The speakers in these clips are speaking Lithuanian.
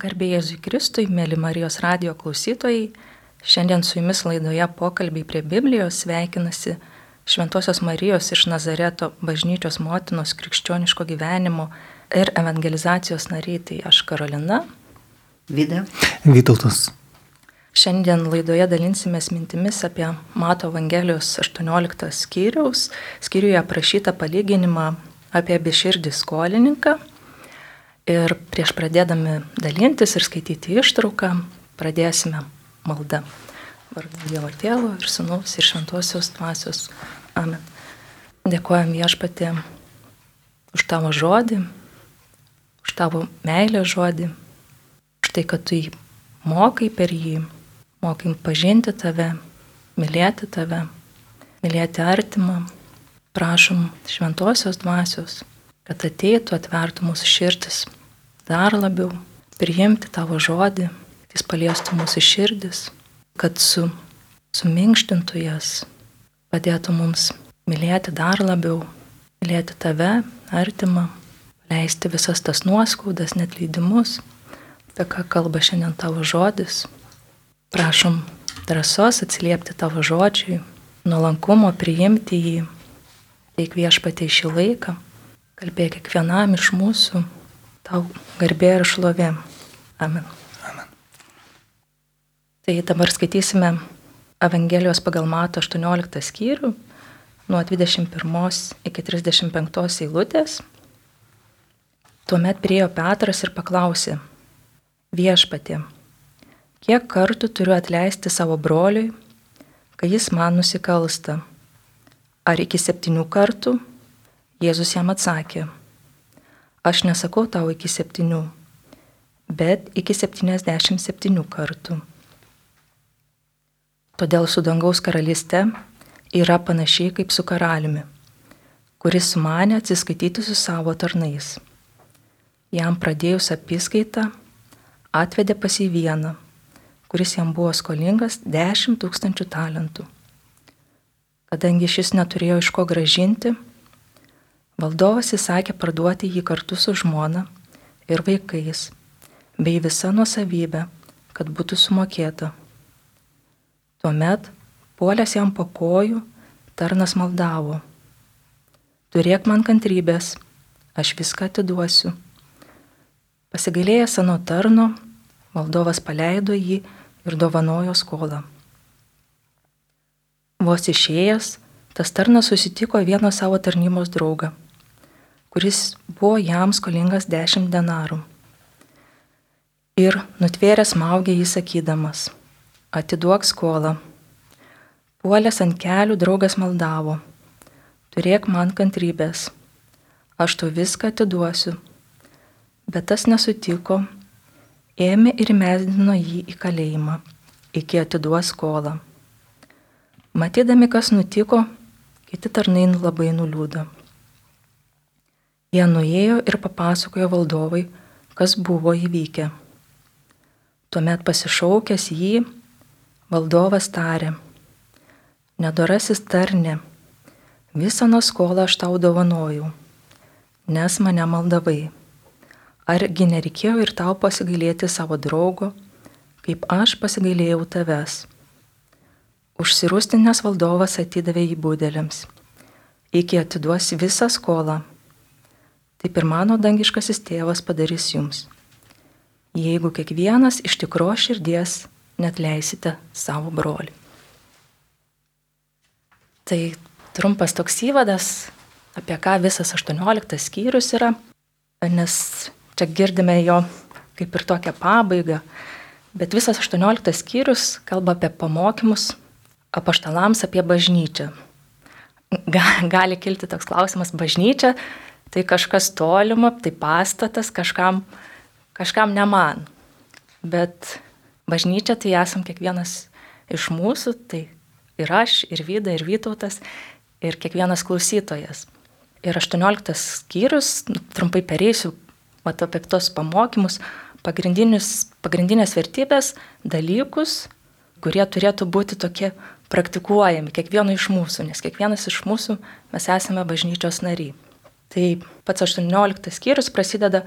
Garbėjai Jėzui Kristui, mėly Marijos radio klausytojai, šiandien su jumis laidoje pokalbiai prie Biblijos sveikinasi Šventojios Marijos iš Nazareto bažnyčios motinos krikščioniško gyvenimo ir evangelizacijos nariai, tai aš Karolina. Vida. Vytautas. Šiandien laidoje dalinsimės mintimis apie Mato Evangelijos 18 skyriaus, skyriuje aprašytą palyginimą apie beširdį skolininką Ir prieš pradėdami dalintis ir skaityti ištrauką, pradėsime maldą. Vardu Dievo Tėvo ir Sūnaus ir Šventosios Dvasios. Amen. Dėkojam viešpatė už tavo žodį, už tavo meilę žodį, už tai, kad tu jį mokai per jį, mokai pažinti tave, mylėti tave, mylėti artimą. Prašom Šventosios Dvasios, kad ateitų, atvertų mūsų širdis dar labiau priimti tavo žodį, kad jis paliestų mūsų širdis, kad su, suminkštintų jas, padėtų mums mylėti dar labiau, mylėti tave, artimą, leisti visas tas nuoskaudas, net leidimus, apie ką kalba šiandien tavo žodis. Prašom drąsos atsiliepti tavo žodžiui, nuolankumo priimti jį, teik viešpatai šį laiką, kalbėk kiekvienam iš mūsų Tau garbė ir šlovė. Amen. Amen. Tai dabar skaitysime Evangelijos pagal Mato 18 skyrių nuo 21 iki 35 eilutės. Tuomet priejo Petras ir paklausė, viešpatė, kiek kartų turiu atleisti savo broliui, kai jis man nusikalsta? Ar iki septynių kartų? Jėzus jam atsakė, Aš nesakau tau iki septynių, bet iki septyniasdešimt septynių kartų. Todėl su dangaus karalystė yra panašiai kaip su karaliumi, kuris sumanė atsiskaityti su savo tarnais. Jam pradėjus apskaitą, atvedė pas jį vieną, kuris jam buvo skolingas 10 tūkstančių talentų. Kadangi šis neturėjo iš ko gražinti, Valdovas įsakė parduoti jį kartu su žmona ir vaikais, bei visa nuosavybė, kad būtų sumokėta. Tuomet, puolęs jam po kojų, tarnas maldavo. Turėk man kantrybės, aš viską atiduosiu. Pasigailėjęs seno tarno, valdovas paleido jį ir dovanojo skolą. Vos išėjęs, tas tarnas susitiko vieną savo tarnybos draugą kuris buvo jam skolingas dešimt denarų. Ir nutvėręs maugė jį sakydamas, atiduok skolą. Puolęs ant kelių draugas maldavo, turėk man kantrybės, aš tu viską atiduosiu. Bet tas nesutiko, ėmė ir mesdino jį į kalėjimą, iki atiduos skolą. Matydami, kas nutiko, kiti tarnai labai nuliūdo. Jie nuėjo ir papasakojo valdovui, kas buvo įvykę. Tuomet pasišaukęs jį, valdovas tarė, nedorasis tarne, visą nuo skolą aš tau dovanojau, nes mane maldavai. Argi nereikėjo ir tau pasigailėti savo draugo, kaip aš pasigailėjau tavęs. Užsirūstinės valdovas atidavė jį būdėliams, iki atiduos visą skolą taip ir mano dangiškasis tėvas padarys jums. Jeigu kiekvienas iš tikro širdies net leisite savo broliui. Tai trumpas toks įvadas, apie ką visas 18 skyrius yra, nes čia girdime jo kaip ir tokią pabaigą, bet visas 18 skyrius kalba apie pamokymus apaštalams apie bažnyčią. Gali kilti toks klausimas, bažnyčia tai kažkas tolima, tai pastatas kažkam, kažkam ne man. Bet bažnyčia tai esam kiekvienas iš mūsų, tai ir aš, ir Vyda, ir Vytautas, ir kiekvienas klausytojas. Ir 18 skyrius, nu, trumpai pereisiu, matau apie tos pamokymus, pagrindinės vertybės, dalykus, kurie turėtų būti tokie praktikuojami kiekvieno iš mūsų, nes kiekvienas iš mūsų mes esame bažnyčios nariai. Tai pats 18 skyrius prasideda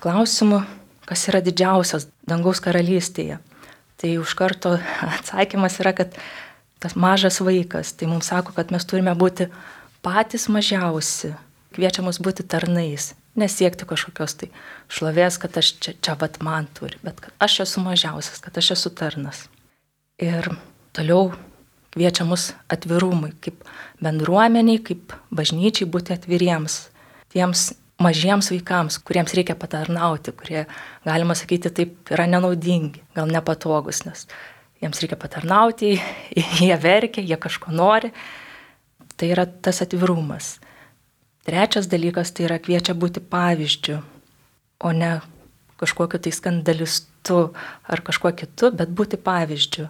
klausimu, kas yra didžiausias dangaus karalystėje. Tai už karto atsakymas yra, kad tas mažas vaikas, tai mums sako, kad mes turime būti patys mažiausi, kviečia mus būti tarnais, nesiekti kažkokios tai šlovės, kad aš čia, čia vat man turi, bet kad aš esu mažiausias, kad aš esu tarnas. Ir toliau kviečia mus atvirumui, kaip bendruomeniai, kaip bažnyčiai būti atviriems tiems mažiems vaikams, kuriems reikia patarnauti, kurie, galima sakyti, taip yra nenaudingi, gal nepatogus, nes jiems reikia patarnauti, jie verkia, jie kažko nori. Tai yra tas atvirumas. Trečias dalykas tai yra kviečia būti pavyzdžių, o ne kažkokiu tai skandalistu ar kažkuo kitu, bet būti pavyzdžiu.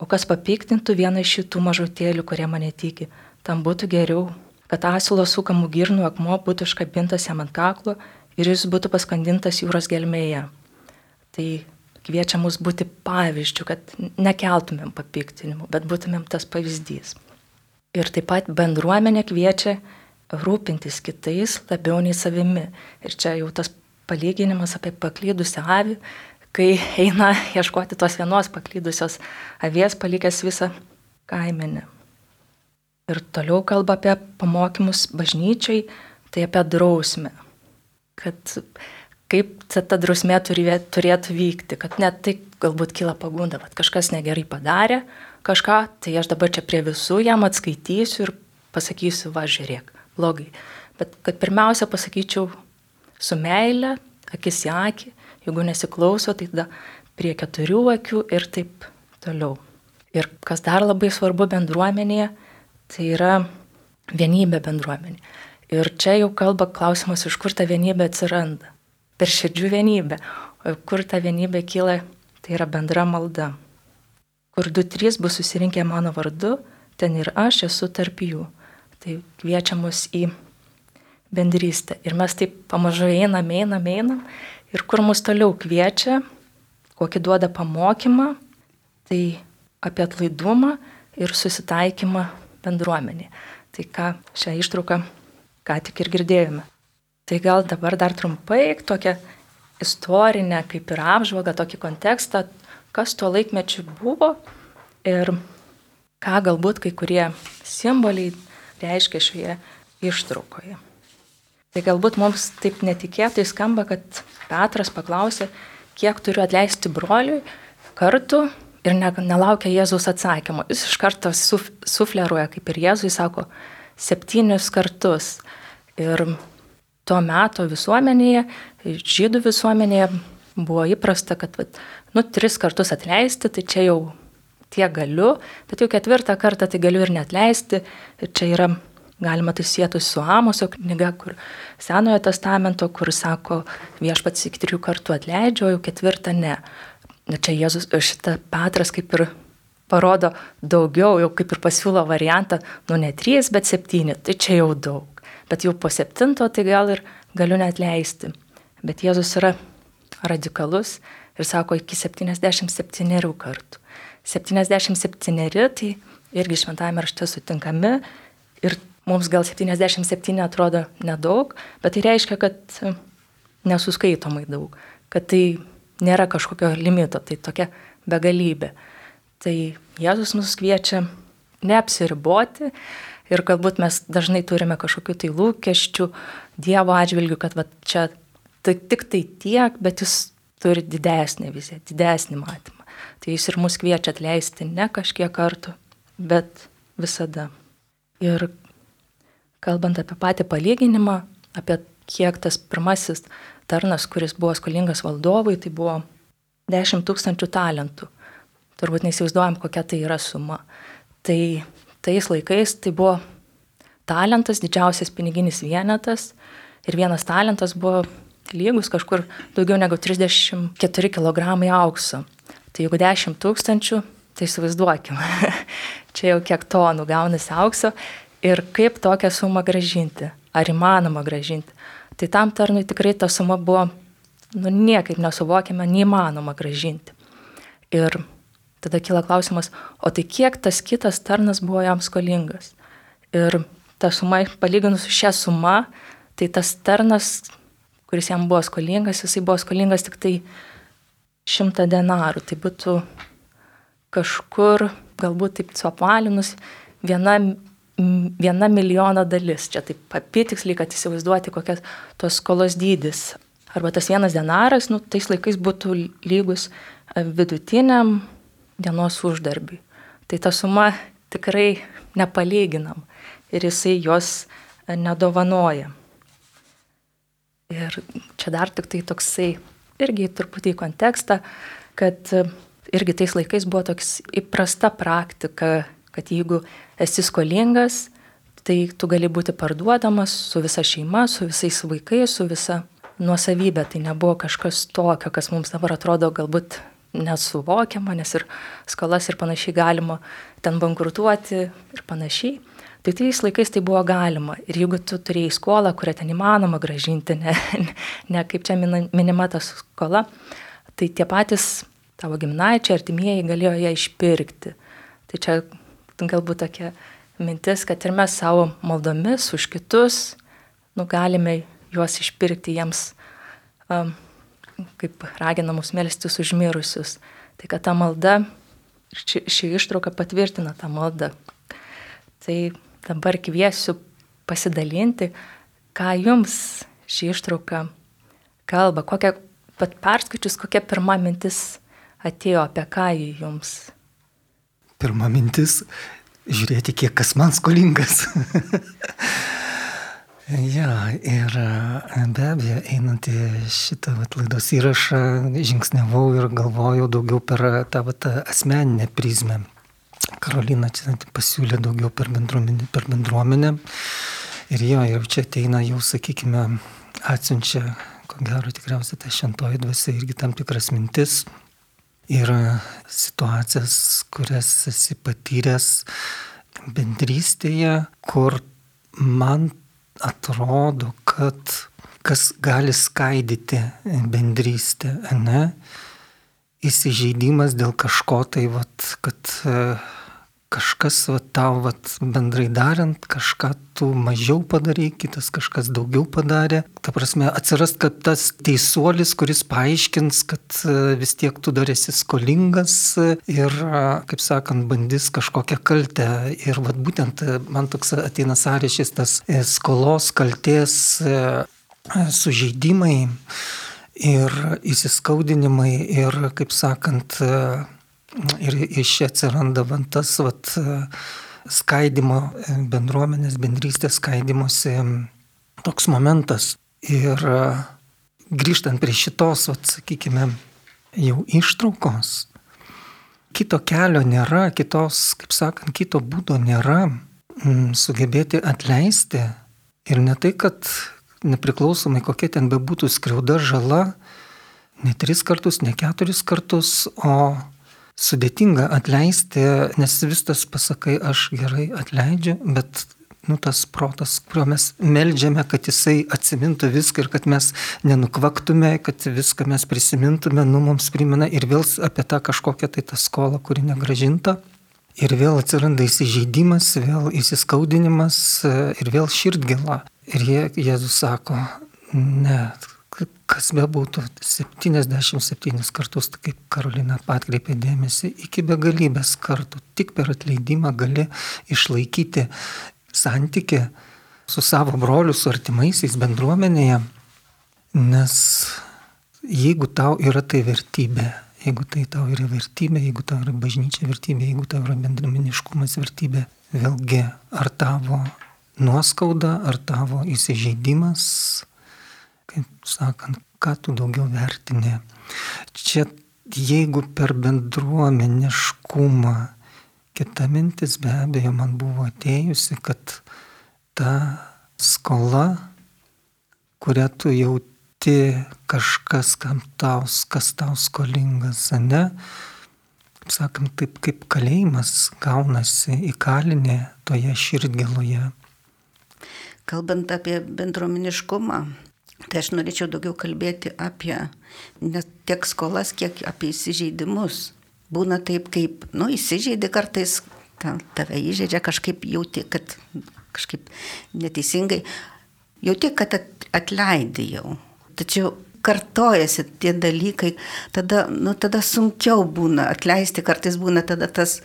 O kas papiktintų vieną iš šitų mažutėlių, kurie mane tiki, tam būtų geriau kad asilo sukamų girnų akmuo būtų iškabintas jam ant kaklo ir jis būtų paskandintas jūros gelmėje. Tai kviečia mus būti pavyzdžių, kad nekeltumėm papiktinimų, bet būtumėm tas pavyzdys. Ir taip pat bendruomenė kviečia rūpintis kitais labiau nei savimi. Ir čia jau tas palyginimas apie paklydusią avį, kai eina ieškoti tos vienos paklydusios avies, palikęs visą kaimenę. Ir toliau kalba apie pamokymus bažnyčiai, tai apie drausmę. Kad kaip ta drausmė turėtų vykti, kad net tai galbūt kyla pagunda, kad kažkas negerai padarė kažką, tai aš dabar čia prie visų jam atskaitysiu ir pasakysiu, va žiūrėk, blogai. Bet kad pirmiausia pasakyčiau su meile, akis į akį, jeigu nesiklauso, tai tada prie keturių akių ir taip toliau. Ir kas dar labai svarbu bendruomenėje, Tai yra vienybė bendruomenė. Ir čia jau kalba klausimas, iš kur ta vienybė atsiranda. Per širdžių vienybę. O kur ta vienybė kyla, tai yra bendra malda. Kur du trys bus susirinkę mano vardu, ten ir aš esu tarp jų. Tai kviečia mus į bendrystę. Ir mes taip pamažu einam, einam, einam. Ir kur mus toliau kviečia, kokį duoda pamokymą, tai apie atlaidumą ir susitaikymą bendruomenė. Tai ką šią ištrauką ką tik ir girdėjome. Tai gal dabar dar trumpai tokią istorinę kaip ir apžvalgą, tokį kontekstą, kas tuo laikmečiu buvo ir ką galbūt kai kurie simboliai reiškia šioje ištraukoje. Tai galbūt mums taip netikėtai skamba, kad Petras paklausė, kiek turiu atleisti broliui kartų ir ne, nelaukia Jėzaus atsakymo. Jis iš karto suf, sufleruoja, kaip ir Jėzui sako, septynius kartus. Ir tuo metu visuomenėje, žydų visuomenėje buvo įprasta, kad, nu, tris kartus atleisti, tai čia jau tiek galiu, bet jau ketvirtą kartą tai galiu ir netleisti. Ir čia yra, galima tai sėti su Amoso knyga, kur Senojo testamento, kur sako, viešpats iki trijų kartų atleidžia, o jau ketvirtą ne. Čia Jėzus, šitą Petras kaip ir parodo daugiau, jau kaip ir pasiūlo variantą, nu ne trys, bet septyni, tai čia jau daug. Bet jau po septinto tai gal ir galiu net leisti. Bet Jėzus yra radikalus ir sako iki 77 kartų. 77 tai irgi šventame rašte sutinkami ir mums gal 77 atrodo nedaug, bet tai reiškia, kad nesuskaitomai daug, kad tai nėra kažkokio limito, tai tokia begalybė. Tai Jėzus mus kviečia neapsiriboti ir galbūt mes dažnai turime kažkokių tai lūkesčių Dievo atžvilgių, kad va, čia tai tik tai tiek, bet jis turi didesnį viziją, didesnį matymą. Tai jis ir mus kviečia atleisti ne kažkiek kartų, bet visada. Ir kalbant apie patį palyginimą, apie kiek tas pirmasis tarnas, kuris buvo skolingas valdovui, tai buvo 10 tūkstančių talentų. Turbūt neįsivaizduojam, kokia tai yra suma. Tai tais laikais tai buvo talentas, didžiausias piniginis vienetas ir vienas talentas buvo lygus kažkur daugiau negu 34 kg aukso. Tai jeigu 10 tūkstančių, tai įsivaizduokime, čia jau kiek tonų gaunasi aukso ir kaip tokią sumą gražinti, ar įmanoma gražinti. Tai tam tarnui tikrai ta suma buvo nu, niekaip nesuvokiama, neįmanoma gražinti. Ir tada kyla klausimas, o tai kiek tas kitas tarnas buvo jam skolingas? Ir ta suma, palyginus su šia suma, tai tas tarnas, kuris jam buvo skolingas, jisai buvo skolingas tik tai šimtą denarų. Tai būtų kažkur, galbūt taip suapvalinus, viena, viena milijono dalis. Čia taip apitiksliai, kad įsivaizduoti, kokias tos skolos dydis. Arba tas vienas denaras, nu, tais laikais būtų lygus e, vidutiniam dienos uždarbiui. Tai ta suma tikrai nepalyginam ir jisai jos e, nedovanoja. Ir čia dar tik tai toksai irgi truputį į kontekstą, kad e, irgi tais laikais buvo toks įprasta praktika, kad jeigu esi skolingas, tai tu gali būti parduodamas su visa šeima, su visais vaikais, su visa nuosavybė. Tai nebuvo kažkas tokio, kas mums dabar atrodo galbūt nesuvokiama, nes ir skolas ir panašiai galima ten bankrutuoti ir panašiai. Tai tais laikais tai buvo galima. Ir jeigu tu turėjai skolą, kurią ten įmanoma gražinti, ne, ne, kaip čia minima ta skola, tai tie patys tavo giminaičiai, artimieji galėjo ją išpirkti. Tai čia galbūt tokia mintis, kad ir mes savo maldomis už kitus, nu, galime juos išpirkti jiems, um, kaip ragina mus melstis užmirusius. Tai kad ta malda, ši, ši ištrauka patvirtina tą maldą. Tai dabar kviesiu pasidalinti, ką jums ši ištrauka kalba, kokia, pat perskaičius, kokia pirma mintis atėjo, apie ką jį jums. Pirma mintis - žiūrėti, kiek kas man skolingas. ja, ir be abejo, einant į šitą vat, laidos įrašą, žingsnevau ir galvojau daugiau per tą vat, asmeninę prizmę Karolina čia pasiūlė daugiau per bendruomenę. Per bendruomenę. Ir jo, jau čia ateina, jau sakykime, atsiunčia, ko gero tikriausiai ta šentoji dvasia irgi tam tikras mintis ir situacijas, kurias esi patyręs bendrystėje, kur man atrodo, kad kas gali skaidyti bendrystę, ne? Įsižeidimas dėl kažko tai, vat, kad kažkas va, tau va, bendrai darant, kažką tu mažiau padarai, kitas kažkas daugiau padarė. Ta prasme, atsirast, kad tas teisuolis, kuris paaiškins, kad e, vis tiek tu dar esi skolingas ir, e, kaip sakant, bandys kažkokią kaltę. Ir va, būtent e, man toks ateina sąryšys tas skolos, kalties, sužeidimai ir įsiskaudinimai ir, kaip sakant, Ir iš čia atsiranda tas vat, skaidimo, bendruomenės, bendrystės skaidimosi toks momentas. Ir grįžtant prie šitos, vat, sakykime, jau ištraukos, kito kelio nėra, kitos, kaip sakant, kito būdo nėra sugebėti atleisti. Ir ne tai, kad nepriklausomai kokia ten bebūtų skriauda, žala, ne tris kartus, ne keturis kartus, o sudėtinga atleisti, nes vis tas pasakai, aš gerai atleidžiu, bet nu, tas protas, kuriuo mes melžiame, kad jisai atsimintų viską ir kad mes nenukvaktume, kad viską mes prisimintume, nu, mums primena ir vėl apie tą kažkokią tai tą skolą, kuri negražinta. Ir vėl atsiranda įsižeidimas, vėl įsiskaudinimas ir vėl širdgila. Ir jie, Jėzus sako, ne, kas bebūtų, 77 kartus, kaip Karolina atkreipė dėmesį, iki begalybės kartų, tik per atleidimą gali išlaikyti santyki su savo broliu, su artimaisiais bendruomenėje, nes jeigu tau yra tai vertybė, jeigu tai tau yra vertybė, jeigu tau yra bažnyčia vertybė, jeigu tau yra bendruomeniškumas vertybė, vėlgi ar tavo nuoskauda, ar tavo įsižeidimas, kaip sakant, ką tu daugiau vertini. Čia jeigu per bendruomeniškumą, kita mintis be abejo man buvo atėjusi, kad ta skola, kurią tu jauti kažkas, kam tau, kas tau skolingas, ne, sakant, taip kaip kalėjimas gaunasi įkalinė toje širdgėloje. Kalbant apie bendruomeniškumą, Tai aš norėčiau daugiau kalbėti apie ne tiek skolas, kiek apie įsižeidimus. Būna taip, kaip, nu, įsižeidi kartais, ta, tave įžeidžia, kažkaip jauti, kad kažkaip neteisingai, jauti, kad atleidai jau. tačiau kartojasi tie dalykai, tada, nu, tada sunkiau būna atleisti, kartais būna tada tas,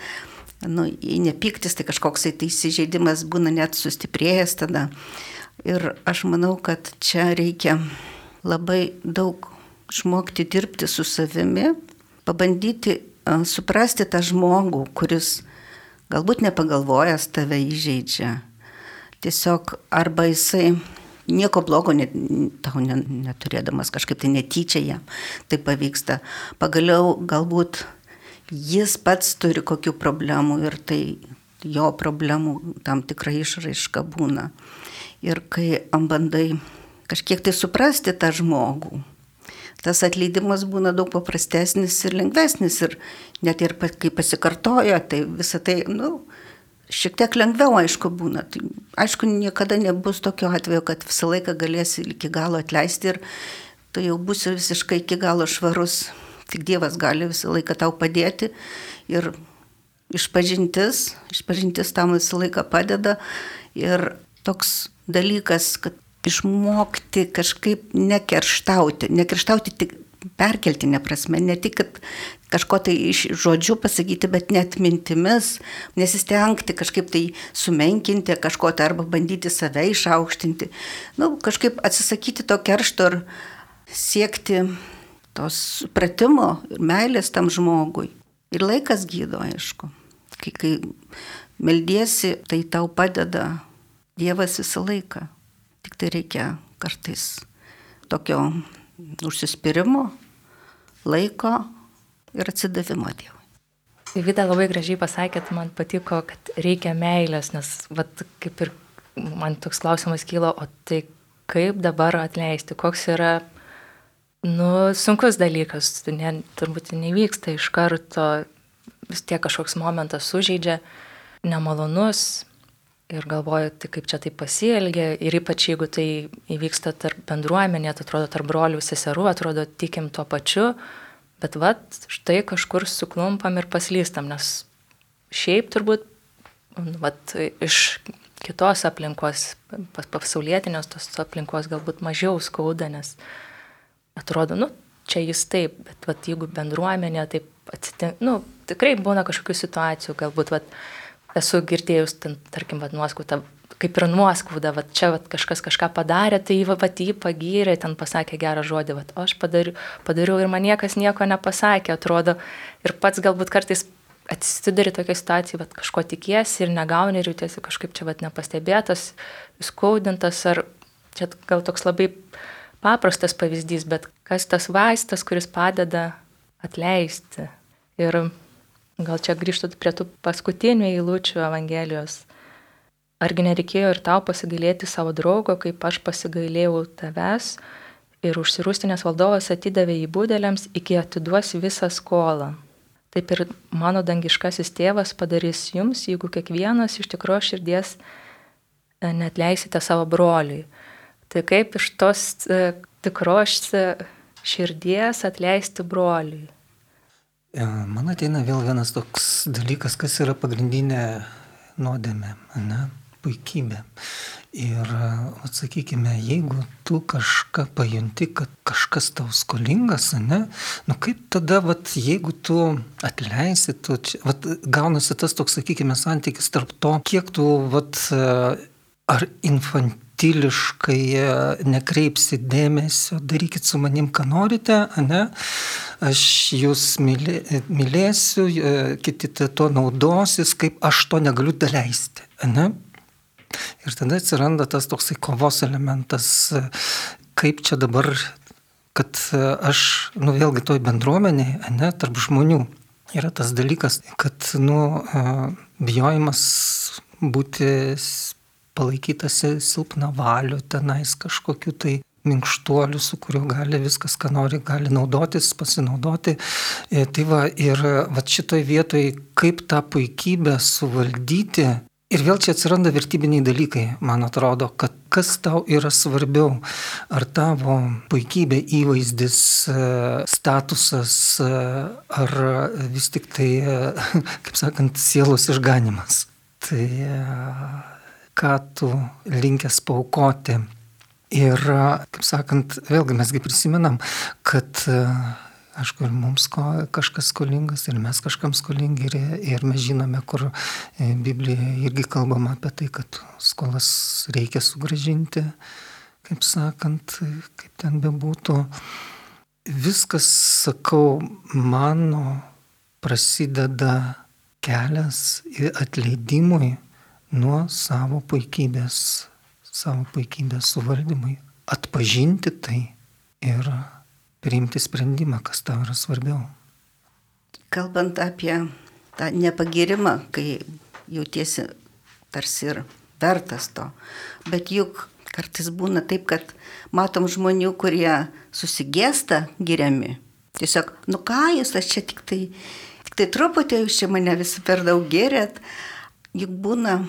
nu, jei nepyktis, tai kažkoks tai įsižeidimas būna net sustiprėjęs tada. Ir aš manau, kad čia reikia labai daug išmokti dirbti su savimi, pabandyti suprasti tą žmogų, kuris galbūt nepagalvojęs tave įžeidžia. Tiesiog arba jisai nieko blogo net, tau neturėdamas kažkaip tai netyčia jam tai pavyksta. Pagaliau galbūt jis pats turi kokių problemų ir tai jo problemų tam tikra išraiška būna. Ir kai bandai kažkiek tai suprasti tą žmogų, tas atleidimas būna daug paprastesnis ir lengvesnis. Ir net ir kai pasikartoja, tai visą tai, nu, šiek tiek lengviau, aišku, būna. Tai, aišku, niekada nebus tokio atveju, kad visą laiką galėsi iki galo atleisti ir tu jau būsi visiškai iki galo švarus. Tik Dievas gali visą laiką tau padėti ir išpažintis, išpažintis tam visą laiką padeda. Ir toks dalykas, kad išmokti kažkaip nekerštauti, nekerštauti tik perkeltinė prasme, ne tik, kažko tai iš žodžių pasakyti, bet net mintimis, nesistengti kažkaip tai sumenkinti kažko tai arba bandyti save išaukštinti. Na, nu, kažkaip atsisakyti to keršto ir siekti tos supratimo ir meilės tam žmogui. Ir laikas gydo, aišku. Kai, kai meldiesi, tai tau padeda Dievas visą laiką. Tik tai reikia kartais tokio užsispyrimo, laiko ir atsidavimo Dievui. Vida labai gražiai pasakėt, man patiko, kad reikia meilės, nes vat, kaip ir man toks klausimas kyla, o tai kaip dabar atleisti, koks yra, nu, sunkus dalykas, ne, turbūt nevyksta iš karto, vis tiek kažkoks momentas sužeidžia, nemalonus ir galvoju, tai kaip čia tai pasielgia ir ypač jeigu tai įvyksta tarp bendruomenė, tai atrodo tarp brolių, seserų, atrodo tikim tuo pačiu, Bet vat, štai kažkur suklumpam ir paslystam, nes šiaip turbūt vat, iš kitos aplinkos, pasaulietinės tos aplinkos galbūt mažiau skauda, nes atrodo, nu, čia jis taip, bet vat, jeigu bendruomenė taip atsitinka, nu, tikrai būna kažkokių situacijų, galbūt vat, esu girdėjus, ten, tarkim, vat, nuoskautą kaip ir nuoskauda, va čia va, kažkas kažką padarė, tai va, va jį pagyrė, ten pasakė gerą žodį, va, o aš padariau, padariau ir man niekas nieko nepasakė, atrodo, ir pats galbūt kartais atsidari tokia situacija, va kažko tikiesi ir negauni ir jautiesi kažkaip čia va nepastebėtas, skaudintas, ar čia gal toks labai paprastas pavyzdys, bet kas tas vaistas, kuris padeda atleisti. Ir gal čia grįžtų prie tų paskutinių eilučių Evangelijos Argi nereikėjo ir tau pasigailėti savo draugo, kaip aš pasigailėjau tavęs ir užsirūstinės valdovas atidavė į būdėliams, iki atiduos visą skolą. Taip ir mano dangiškasis tėvas padarys jums, jeigu kiekvienas iš tikro širdies e, net leisite savo broliui. Tai kaip iš tos e, tikros e, širdies atleisti broliui? Man ateina vėl vienas toks dalykas, kas yra pagrindinė nuodėmė. Ne? puikybė. Ir, atsakykime, jeigu tu kažką pajunti, kad kažkas tau skolingas, ne, nu kaip tada, vat, jeigu tu atleisi, tu čia, vat, gaunasi tas toks, sakykime, santykis tarp to, kiek tu, vat, ar infantiliškai nekreipsi dėmesio, darykit su manim, ką norite, ne, aš jūs mylė, mylėsiu, kiti to naudosis, kaip aš to negaliu daleisti. Ne? Ir tada atsiranda tas toksai kovos elementas, kaip čia dabar, kad aš, nu vėlgi toj bendruomeniai, ne, tarp žmonių yra tas dalykas, kad, nu, bijojimas būti palaikytas silpna valiu, tenais kažkokiu tai minkštuoliu, su kuriuo gali viskas, ką nori, gali naudotis, pasinaudoti. E, tai va, ir va šitoj vietoj, kaip tą puikybę suvaldyti, Ir vėl čia atsiranda vertybiniai dalykai, man atrodo, kad kas tau yra svarbiau, ar tavo puikybė, įvaizdis, e, statusas, e, ar vis tik tai, e, kaip sakant, sielos išganimas. Tai ką tu linkęs paukoti. Ir, kaip sakant, vėlgi mesgi prisimenam, kad aišku, ir mums ko, kažkas skolingas, ir mes kažkam skolingi, ir, ir mes žinome, kur e, Biblijoje irgi kalbama apie tai, kad skolas reikia sugražinti, kaip sakant, kaip ten bebūtų. Viskas, sakau, mano prasideda kelias atleidimui nuo savo puikybės, savo puikybės suvaldymui, atpažinti tai ir priimti sprendimą, kas tau yra svarbiau. Kalbant apie tą nepagirimą, kai jautiesi tarsi ir vertas to, bet juk kartais būna taip, kad matom žmonių, kurie susigėsta giriami. Tiesiog, nu ką jūs, aš čia tik tai, tik tai truputį jūs čia mane visi per daug gerėt. Juk būna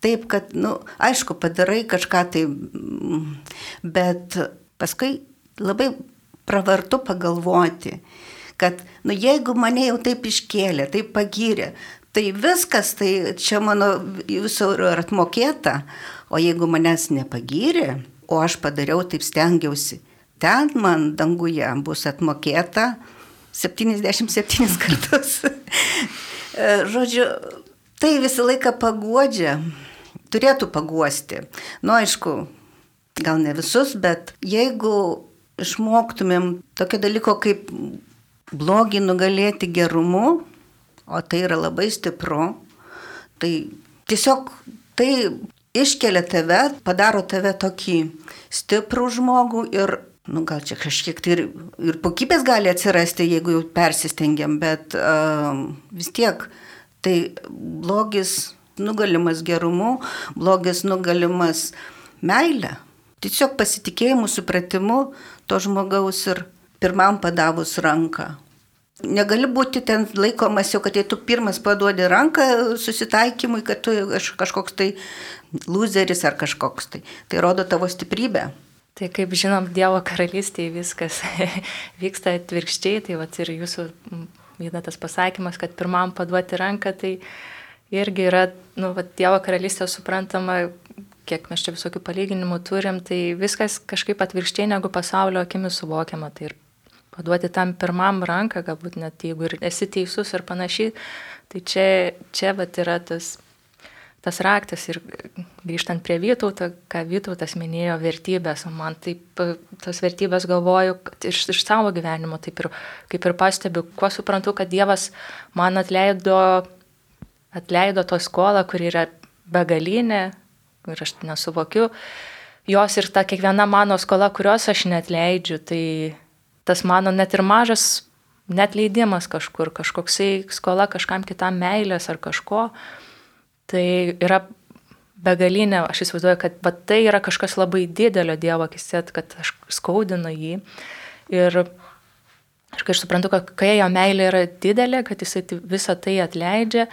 taip, kad, na, nu, aišku, padarai kažką tai, bet paskui labai pravartu pagalvoti, kad, nu, jeigu mane jau taip iškėlė, taip pagyrė, tai viskas, tai čia mano jūsų ir atmokėta, o jeigu manęs nepagyrė, o aš padariau, taip stengiausi, ten man danguje bus atmokėta 77 kartus. Žodžiu, tai visą laiką pagodžia turėtų paguosti. Nu, aišku, gal ne visus, bet jeigu išmoktumėm tokio dalyko kaip blogį nugalėti gerumu, o tai yra labai stipru, tai tiesiog tai iškelia tave, padaro tave tokį stiprų žmogų ir, nu gal čia kažkiek tai ir, ir kokybės gali atsirasti, jeigu jau persistengiam, bet uh, vis tiek tai blogis nugalimas gerumu, blogis nugalimas meilė. Tiesiog pasitikėjimu, supratimu to žmogaus ir pirmam padavus ranką. Negali būti ten laikomas jau, kad jei tu pirmas paduodi ranką susitaikymui, kad tu kažkoks tai loseris ar kažkoks tai. Tai rodo tavo stiprybę. Tai kaip žinom, Dievo karalystėje viskas vyksta atvirkščiai, tai va ir jūsų viena tas pasakymas, kad pirmam paduoti ranką, tai irgi yra, nu, va, Dievo karalystė suprantama, kiek mes čia visokių palyginimų turim, tai viskas kažkaip atvirkščiai negu pasaulio akimis suvokiama. Tai ir paduoti tam pirmam ranką, galbūt net jeigu ir esi teisus ir panašiai, tai čia, čia va, yra tas, tas raktas ir grįžtant prie Vytauto, ką Vytautas minėjo, vertybės, o man taip tas vertybės galvoju iš, iš savo gyvenimo, taip ir kaip ir pastebiu, kuo suprantu, kad Dievas man atleido atleido to skolą, kur yra begalinė, ir aš nesuvokiu jos ir ta kiekviena mano skola, kurios aš net leidžiu, tai tas mano net ir mažas net leidimas kažkur, kažkoksai skola kažkam kitam meilės ar kažko, tai yra begalinė, aš įsivaizduoju, kad va, tai yra kažkas labai didelio Dievo akise, kad aš skaudinu jį. Ir aš kai aš suprantu, kad kai jo meilė yra didelė, kad jisai visą tai atleidžia,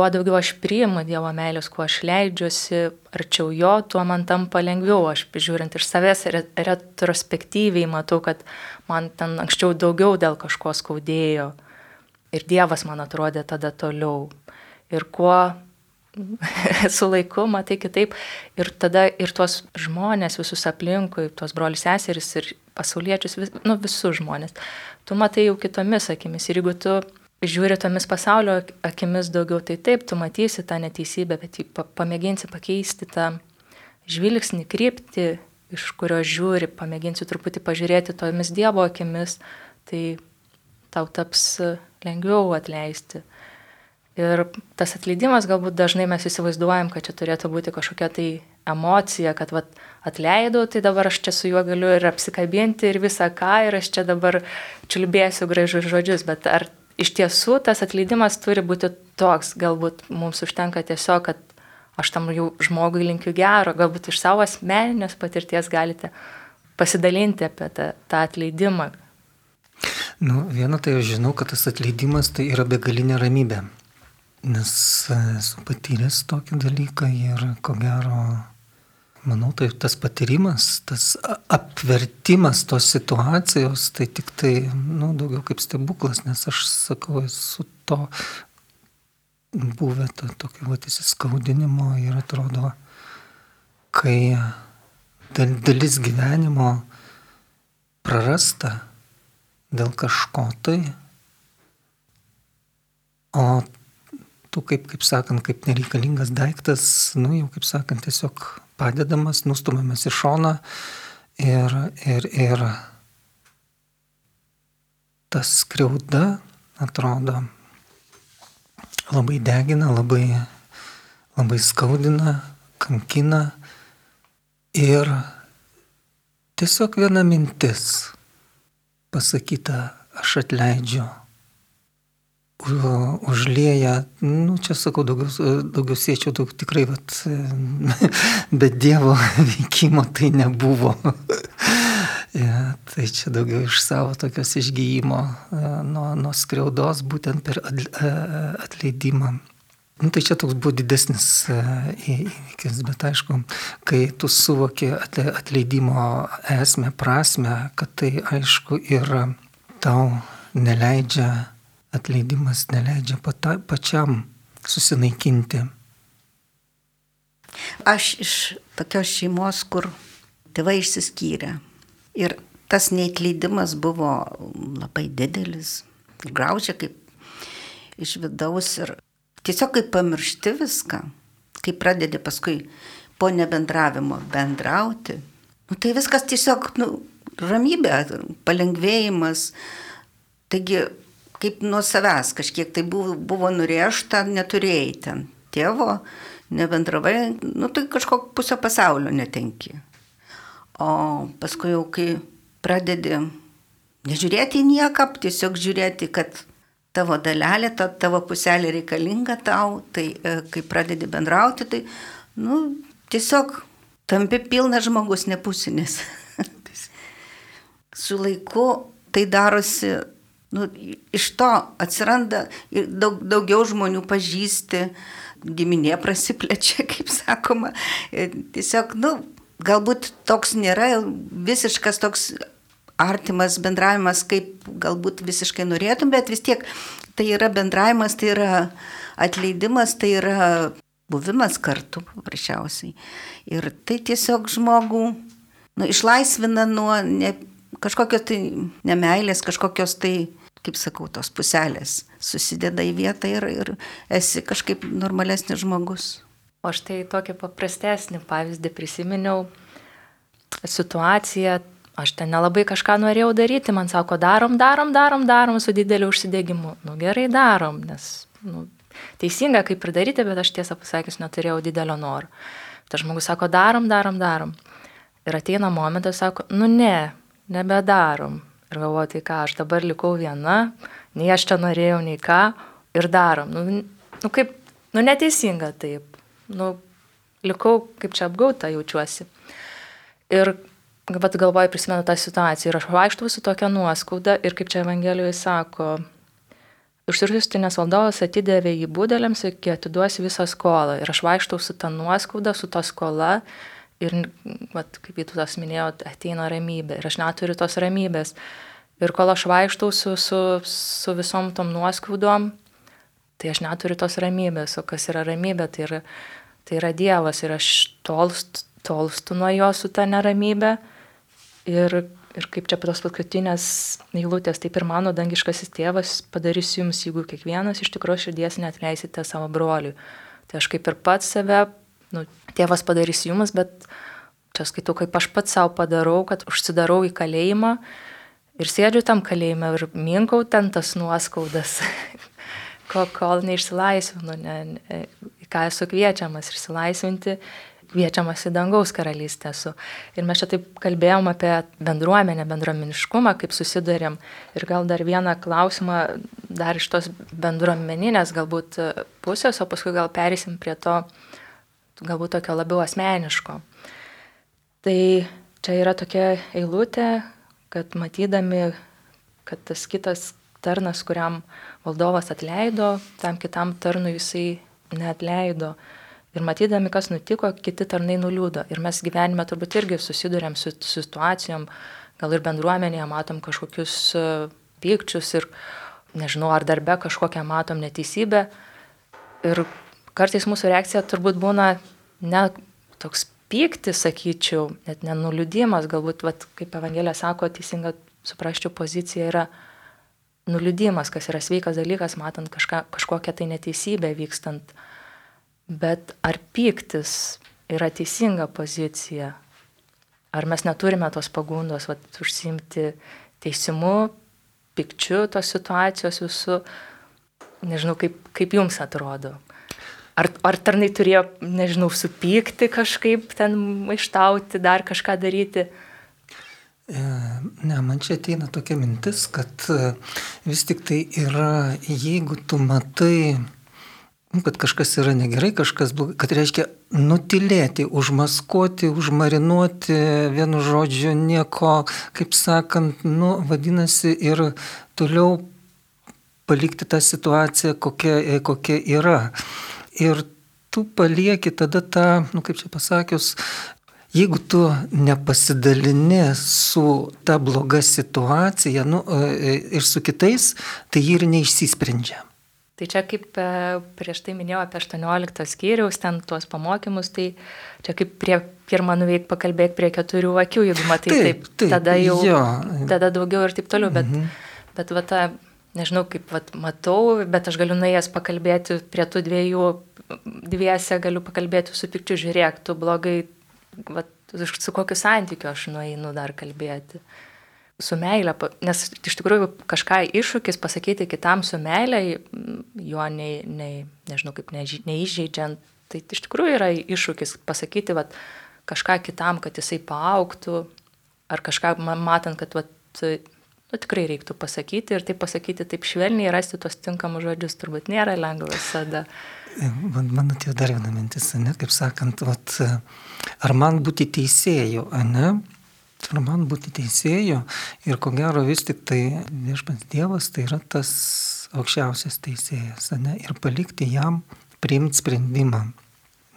kuo daugiau aš priimu Dievo meilės, kuo aš leidžiuosi arčiau jo, tuo man tampa lengviau. Aš žiūrint iš savęs retrospektyviai matau, kad man ten anksčiau daugiau dėl kažko skaudėjo. Ir Dievas man atrodė tada toliau. Ir kuo su laiku matai kitaip. Ir tada ir tuos žmonės visus aplinkui, tuos brolius seseris ir pasauliečius, vis, nu, visus žmonės, tu matai jau kitomis akimis. Ir jeigu tu žiūri tomis pasaulio akimis daugiau, tai taip, tu matysi tą neteisybę, bet pamėginsi pakeisti tą žvilgsnį, kryptį, iš kurio žiūri, pamėginsi truputį pažiūrėti tomis Dievo akimis, tai tau taps lengviau atleisti. Ir tas atleidimas galbūt dažnai mes įsivaizduojam, kad čia turėtų būti kažkokia tai emocija, kad vat, atleidau, tai dabar aš čia su juo galiu ir apsikabinti ir visą ką, ir aš čia dabar čiulbėsiu gražius žodžius, bet ar iš tiesų tas atleidimas turi būti toks, galbūt mums užtenka tiesiog, kad aš tam jau žmogui linkiu gero, galbūt iš savo asmeninės patirties galite pasidalinti apie tą, tą atleidimą. Nu, viena tai aš žinau, kad tas atleidimas tai yra begalinė ramybė, nes esu patyręs tokį dalyką ir ko gero Manau, tai tas patyrimas, tas apvertimas tos situacijos, tai tik tai, nu, daugiau kaip stebuklas, nes aš sakau, esu to buvę to tokio vat įsiskaudinimo ir atrodo, kai dalis gyvenimo prarasta dėl kažko tai, o tu kaip, kaip sakant, kaip nereikalingas daiktas, nu jau kaip sakant, tiesiog padedamas, nustumiamas į šoną ir, ir, ir tas skriauda atrodo labai degina, labai, labai skaudina, kankina ir tiesiog viena mintis pasakyta, aš atleidžiu užlieja, nu čia sakau, daugiau, daugiau siečiau, daug tikrai, vat, bet Dievo veikimo tai nebuvo. ja, tai čia daugiau iš savo tokios išgyjimo nuo, nuo skriaudos, būtent per atleidimą. Nu, tai čia toks buvo didesnis įvykis, bet aišku, kai tu suvoki atleidimo esmę, prasme, kad tai aišku ir tau neleidžia atleidimas neleidžia pata, pačiam susinaikinti. Aš iš tokios šeimos, kur tėvai išsiskyrė. Ir tas neatleidimas buvo labai didelis, graužia kaip iš vidaus ir tiesiog kaip pamiršti viską, kai pradedi paskui po nebendravimo bendrauti. Nu, tai viskas tiesiog nu, ramybė, palengvėjimas. Taigi kaip nuo savęs kažkiek tai buvo, buvo nurėžta, neturėjai ten tėvo, nebendravai, nu tai kažkokio pusę pasaulio netenki. O paskui jau kai pradedi nežiūrėti į nieką, tiesiog žiūrėti, kad tavo dalelė, ta, tavo puselė reikalinga tau, tai e, kai pradedi bendrauti, tai nu, tiesiog tampi pilnas žmogus, nepusinis. Su laiku tai darosi Nu, iš to atsiranda ir daug, daugiau žmonių pažįsti, giminė prasiplečia, kaip sakoma. Tiesiog, nu, galbūt toks nėra visiškas toks artimas bendravimas, kaip galbūt visiškai norėtum, bet vis tiek tai yra bendravimas, tai yra atleidimas, tai yra buvimas kartu, paprasčiausiai. Ir tai tiesiog žmogų nu, išlaisvina nuo ne, kažkokios tai nemailės, kažkokios tai kaip sakau, tos puselės susideda į vietą ir, ir esi kažkaip normalesnis žmogus. O štai tokį paprastesnį pavyzdį prisiminiau situaciją, aš ten nelabai kažką norėjau daryti, man sako, darom, darom, darom, darom su dideliu užsidegimu. Nu gerai darom, nes nu, teisinga kaip ir daryti, bet aš tiesą pasakius neturėjau didelio noro. Tas žmogus sako, darom, darom, darom. Ir ateina momentas, sako, nu ne, nebedarom. Ir galvoju, tai ką, aš dabar likau viena, nei aš čia norėjau, nei ką, ir darom. Nu, nu kaip, nu neteisinga taip. Nu, likau, kaip čia apgauta jaučiuosi. Ir bet galvoju, prisimenu tą situaciją ir aš vaikštau su tokia nuoskauda ir kaip čia Evangelijoje sako, Užsirstinės valdovas atidavė jį būdėliams, iki atiduos visą skolą. Ir aš vaikštau su tą nuoskaudą, su tą skola ir, vat, kaip Vytutas minėjo, ateina ramybė ir aš neturiu tos ramybės. Ir kol aš vaikštau su, su, su visom tom nuoskaudom, tai aš neturiu tos ramybės, o kas yra ramybė, tai yra, tai yra Dievas ir aš tolst, tolstu nuo jo su ta neramybė. Ir, ir kaip čia tos paskutinės eilutės, taip ir mano dangiškasis tėvas padarys jums, jeigu kiekvienas iš tikrųjų širdies netleisite savo broliui. Tai aš kaip ir pats save nu, tėvas padarys jums, bet čia skaitau, kaip aš pats savo padarau, kad užsidarau į kalėjimą ir sėdžiu tam kalėjime ir minkau ten tas nuoskaudas, kol, kol neišsilaisvinu, ne, ką esu kviečiamas išsilaisvinti, kviečiamas į dangaus karalystę esu. Ir mes čia taip kalbėjom apie bendruomenę, bendruomeniškumą, kaip susidarėm. Ir gal dar vieną klausimą, dar iš tos bendruomeninės galbūt pusės, o paskui gal perėsim prie to, galbūt tokio labiau asmeniško. Tai čia yra tokia eilutė, kad matydami, kad tas kitas tarnas, kuriam valdovas atleido, tam kitam tarnui jisai neatleido. Ir matydami, kas nutiko, kiti tarnai nuliūdo. Ir mes gyvenime turbūt irgi susidurėm su situacijom, gal ir bendruomenėje matom kažkokius e, pykčius ir nežinau, ar darbe kažkokią matom neteisybę. Ir kartais mūsų reakcija turbūt būna ne toks pykti, sakyčiau, net nenuliūdimas, galbūt, vat, kaip Evangelija sako, teisinga suprasčiau pozicija yra nuliūdimas, kas yra sveikas dalykas, matant kažką, kažkokią tai neteisybę vykstant. Bet ar pyktis yra teisinga pozicija? Ar mes neturime tos pagundos vat, užsimti teisimu, pikčiu tos situacijos visų? Nežinau, kaip, kaip jums atrodo. Ar, ar tarnai turėjo, nežinau, supykti kažkaip, ten maištauti, dar kažką daryti? E, ne, man čia ateina tokia mintis, kad e, vis tik tai yra, jeigu tu matai, nu, kad kažkas yra negerai, kažkas blogai, kad reiškia nutilėti, užmaskuoti, užmarinuoti, vienu žodžiu, nieko, kaip sakant, nu, vadinasi, ir toliau palikti tą situaciją, kokia, kokia yra ir tu palieki tada tą, nu kaip čia pasakius, jeigu tu nepasidalini su ta bloga situacija nu, e, ir su kitais, tai ji ir neišsisprendžia. Tai čia kaip e, prieš tai minėjau apie 18 skyriaus, ten tuos pamokymus, tai čia kaip prie pirmą nuveik pakalbėti prie keturių akių, jeigu matai taip, taip, taip tada jau, jo. tada daugiau ir taip toliau, bet, mhm. bet va ta nežinau, kaip vat, matau, bet aš galiu nuėjęs pakalbėti prie tų dviejų, dviese galiu pakalbėti su pikčiu, žiūrėk, tu blogai, vat, su kokiu santykiu aš nueinu dar kalbėti. Su meilė, nes iš tikrųjų kažką iššūkis pasakyti kitam su meilė, jo nei, nei, nežinau, kaip neįžeidžiant, tai iš tikrųjų yra iššūkis pasakyti vat, kažką kitam, kad jisai paauktų, ar kažką matant, kad vat, nu, tikrai reiktų pasakyti ir tai pasakyti taip švelniai, rasti tos tinkamus žodžius turbūt nėra lengva visada. Man, man atėjo dar viena mintis, ne, kaip sakant, vat, ar man būti teisėju, ne? Ar man būti teisėju ir ko gero vis tik tai viešpats Dievas tai yra tas aukščiausias teisėjas, ne? Ir palikti jam priimti sprendimą.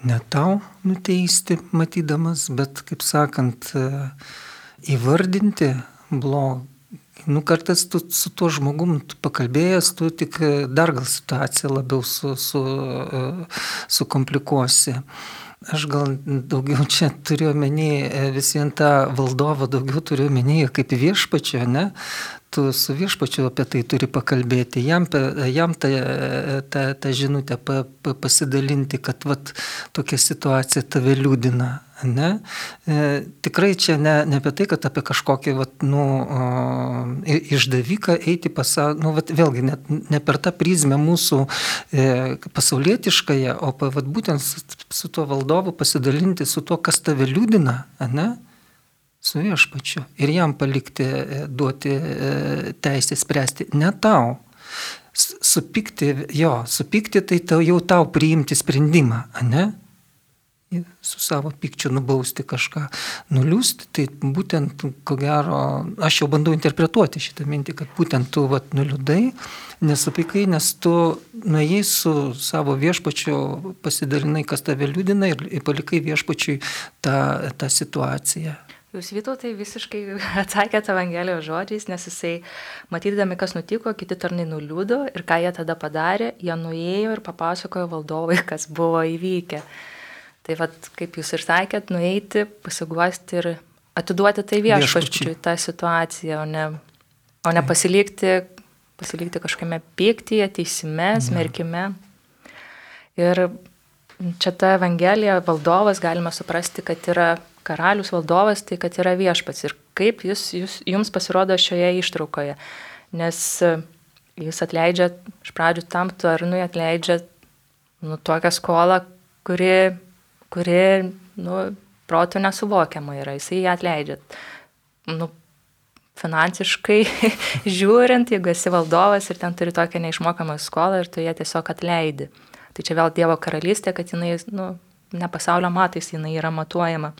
Ne tau nuteisti matydamas, bet, kaip sakant, įvardinti blogą Nu, kartais tu su tuo žmogum tu pakalbėjęs, tu tik e, dar gal situaciją labiau su, su, e, sukomplikuosi. Aš gal daugiau čia turiu omeny e, vis vien tą valdovą, daugiau turiu omeny kaip viešpačio, ne? Tu su viešpačiu apie tai turi pakalbėti, jam, jam tą, tą, tą žinutę pa, pa, pasidalinti, kad vat, tokia situacija tave liūdina Ne? E, tikrai čia ne, ne apie tai, kad apie kažkokį vat, nu, o, išdaviką eiti pasaulį, nu, vat, vėlgi ne, ne per tą prizmę mūsų e, pasaulietiškąją, o vat, būtent su, su tuo valdovu pasidalinti su tuo, kas tave liūdina, ne? Su viešpačiu ir jam palikti, e, duoti e, teisę spręsti, ne tau. Supykti, jo, supykti tai tau, jau tau priimti sprendimą, ne? su savo pykčiu nubausti kažką, nuliūsti, tai būtent, ko gero, aš jau bandau interpretuoti šitą mintį, kad būtent tu vat, nuliūdai, nesupykai, nes tu nuėjai su savo viešpačiu, pasidalinai, kas tave liūdina ir palikai viešpačiui tą, tą situaciją. Jūs Vytautai visiškai atsakėte Evangelijos žodžiais, nes jisai, matydami, kas nutiko, kiti tarnai nuliūdo ir ką jie tada padarė, jie nuėjo ir papasakojo valdovui, kas buvo įvykę. Tai vad, kaip jūs ir sakėt, nueiti, pasiguosti ir atiduoti tai viešpačiui tą situaciją, o ne, o ne pasilikti, pasilikti kažkame pyktyje, teisime, smerkime. Ir čia ta Evangelija, valdovas, galima suprasti, kad yra karalius valdovas, tai kad yra viešpats. Ir kaip jis, jis, jums pasirodo šioje ištraukoje. Nes jis atleidžia, iš pradžių tam tarnui atleidžia nu, tokią skolą, kuri kuri, nu, protų nesuvokiama yra, jisai ją atleidžia. Nu, finansiškai žiūrint, jeigu esi valdovas ir ten turi tokią neišmokamą skolą ir tu ją tiesiog atleidi. Tai čia vėl Dievo karalystė, kad jinai, nu, ne pasaulio matais, jinai yra matuojama.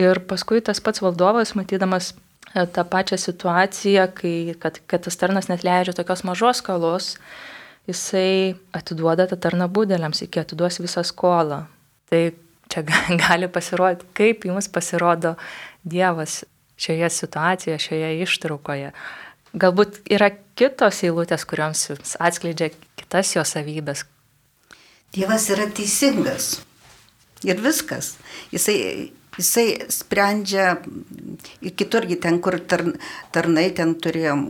Ir paskui tas pats valdovas, matydamas e, tą pačią situaciją, kai, kad, kad tas tarnas net leidžia tokios mažos skolos, jisai atiduoda tą tarną būdeliams, iki atiduos visą skolą. Tai čia gali pasirodyti, kaip jums pasirodo Dievas šioje situacijoje, šioje ištraukoje. Galbūt yra kitos eilutės, kuriuoms jums atskleidžia kitas jo savybės. Dievas yra teisingas. Ir viskas. Jisai, jisai sprendžia, kiturgi ten, kur tar, tarnai ten turėjom,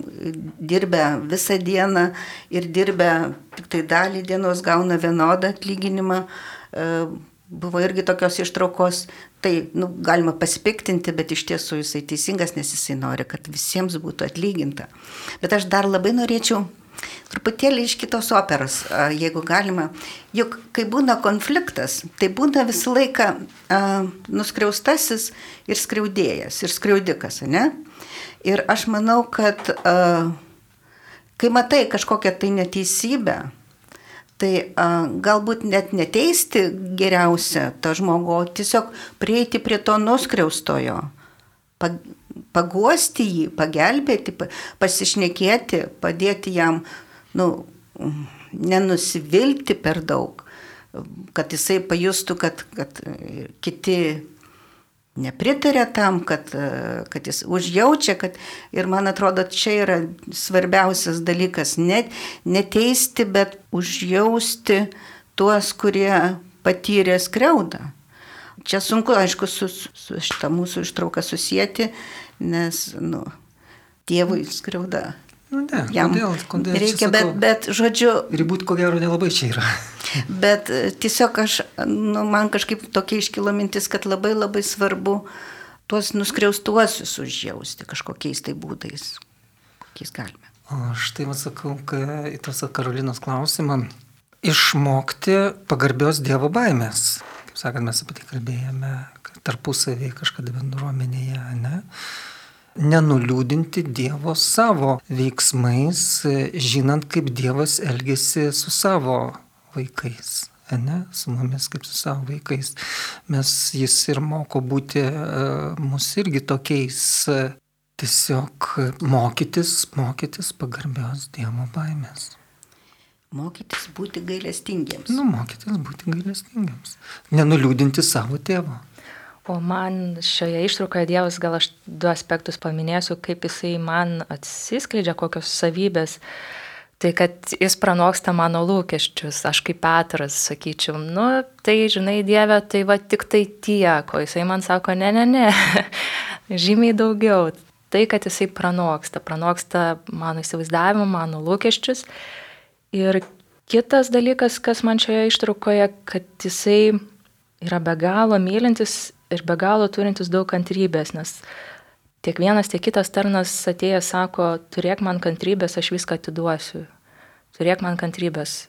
dirbę visą dieną ir dirbę tik tai dalį dienos gauna vienodą atlyginimą. E, buvo irgi tokios ištraukos, tai nu, galima pasipiktinti, bet iš tiesų jisai teisingas, nes jisai nori, kad visiems būtų atlyginta. Bet aš dar labai norėčiau truputėlį iš kitos operos, jeigu galima. Juk kai būna konfliktas, tai būna visą laiką a, nuskriaustasis ir skriaudėjas, ir skriaudikas, ne? Ir aš manau, kad a, kai matai kažkokią tai neteisybę, Tai a, galbūt net neteisti geriausia tą žmogų, o tiesiog prieiti prie to nuskriaustojo, paguosti jį, pagelbėti, pasišnekėti, padėti jam, nu, nenusivilti per daug, kad jisai pajustų, kad, kad kiti nepritarė tam, kad, kad jis užjaučia, kad ir man atrodo, čia yra svarbiausias dalykas - net neteisti, bet užjausti tuos, kurie patyrė skriaudą. Čia sunku, aišku, su, su šitą mūsų ištrauką susijęti, nes, nu, Dievui skriauda Nu, ne, Jam kodėl, kodėl reikia, bet, bet, žodžiu. Ribut, ko gero, nelabai čia yra. bet e, tiesiog aš, nu, man kažkaip tokia iškilo mintis, kad labai labai svarbu tuos nuskriaustuosius užjausti kažkokiais tai būdais, kokiais galime. Aš tai atsakau, kad į tos Karolinos klausimą išmokti pagarbios Dievo baimės. Kaip sakant, mes apie tai kalbėjome tarpusavėje kažkada bendruomenėje, ne? nenuliūdinti Dievo savo veiksmais, žinant, kaip Dievas elgesi su savo vaikais. Ne, su mumis kaip su savo vaikais. Mes jis ir moko būti mus irgi tokiais, tiesiog mokytis, mokytis pagarbios Dievo baimės. Mokytis būti gailestingiems. Nu, mokytis būti gailestingiems. Nenuliūdinti savo tėvo. O man šioje ištraukoje Dievas, gal aš du aspektus paminėsiu, kaip jisai man atsiskleidžia, kokios savybės. Tai kad jis pranoksta mano lūkesčius, aš kaip Petras sakyčiau, nu tai žinai Dieve, tai va tik tai tiek, o jisai man sako, ne, ne, ne, žymiai daugiau. Tai, kad jisai pranoksta, pranoksta mano įsivaizdavimą, mano lūkesčius. Ir kitas dalykas, kas man šioje ištraukoje, kad jisai yra be galo mylintis ir be galo turintis daug kantrybės, nes tiek vienas, tiek kitas tarnas atėjęs sako, turėk man kantrybės, aš viską atiduosiu. Turėk man kantrybės.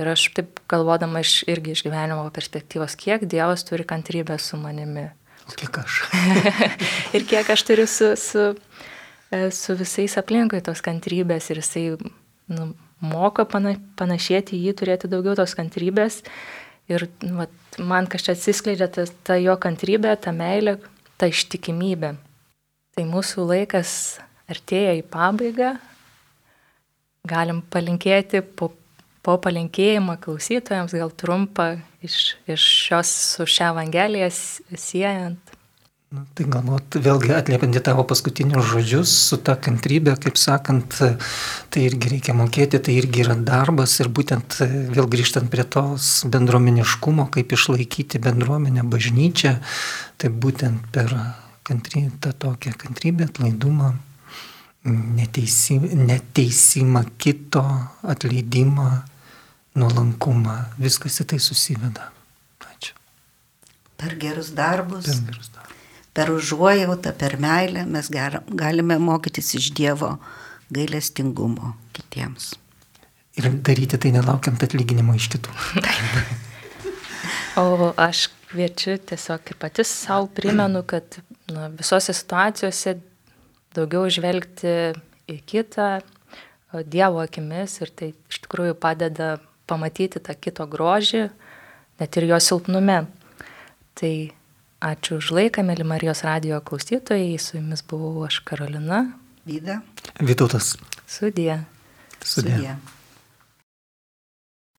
Ir aš taip galvodama iš, irgi iš gyvenimo perspektyvos, kiek Dievas turi kantrybės su manimi. O kiek aš. ir kiek aš turiu su, su, e, su visais aplinkui tos kantrybės ir jisai nu, moka pana, panašėti į jį, turėti daugiau tos kantrybės. Ir nu, vat, man kažkaip atsiskleidžia ta, ta jo kantrybė, ta meilė, ta ištikimybė. Tai mūsų laikas artėja į pabaigą. Galim palinkėti po, po palinkėjimą klausytojams, gal trumpą iš, iš šios su šią evangeliją siejant. Nu, tai galbūt vėlgi atliepiant į tavo paskutinius žodžius, su ta kantrybė, kaip sakant, tai irgi reikia mokėti, tai irgi yra darbas ir būtent vėl grįžtant prie tos bendruomeniškumo, kaip išlaikyti bendruomenę, bažnyčią, tai būtent per kantrybę, tą tokią kantrybę, atlaidumą, neteisimą, neteisimą kito, atleidimą, nuolankumą, viskas į tai susiveda. Ačiū. Per gerus darbus. Per gerus darbus per užuojautą, per meilę mes galime mokytis iš Dievo gailestingumo kitiems. Ir daryti tai nelaukiant atlyginimo iš kitų. Taip. O aš kviečiu tiesiog ir pati savo primenu, kad nu, visose situacijose daugiau žvelgti į kitą Dievo akimis ir tai iš tikrųjų padeda pamatyti tą kito grožį, net ir jo silpnume. Tai Ačiū už laiką, mėly Marijos radio klausytojai. Su jumis buvau aš Karolina. Vyda. Vytautas. Sudė. Sudė. Sudė.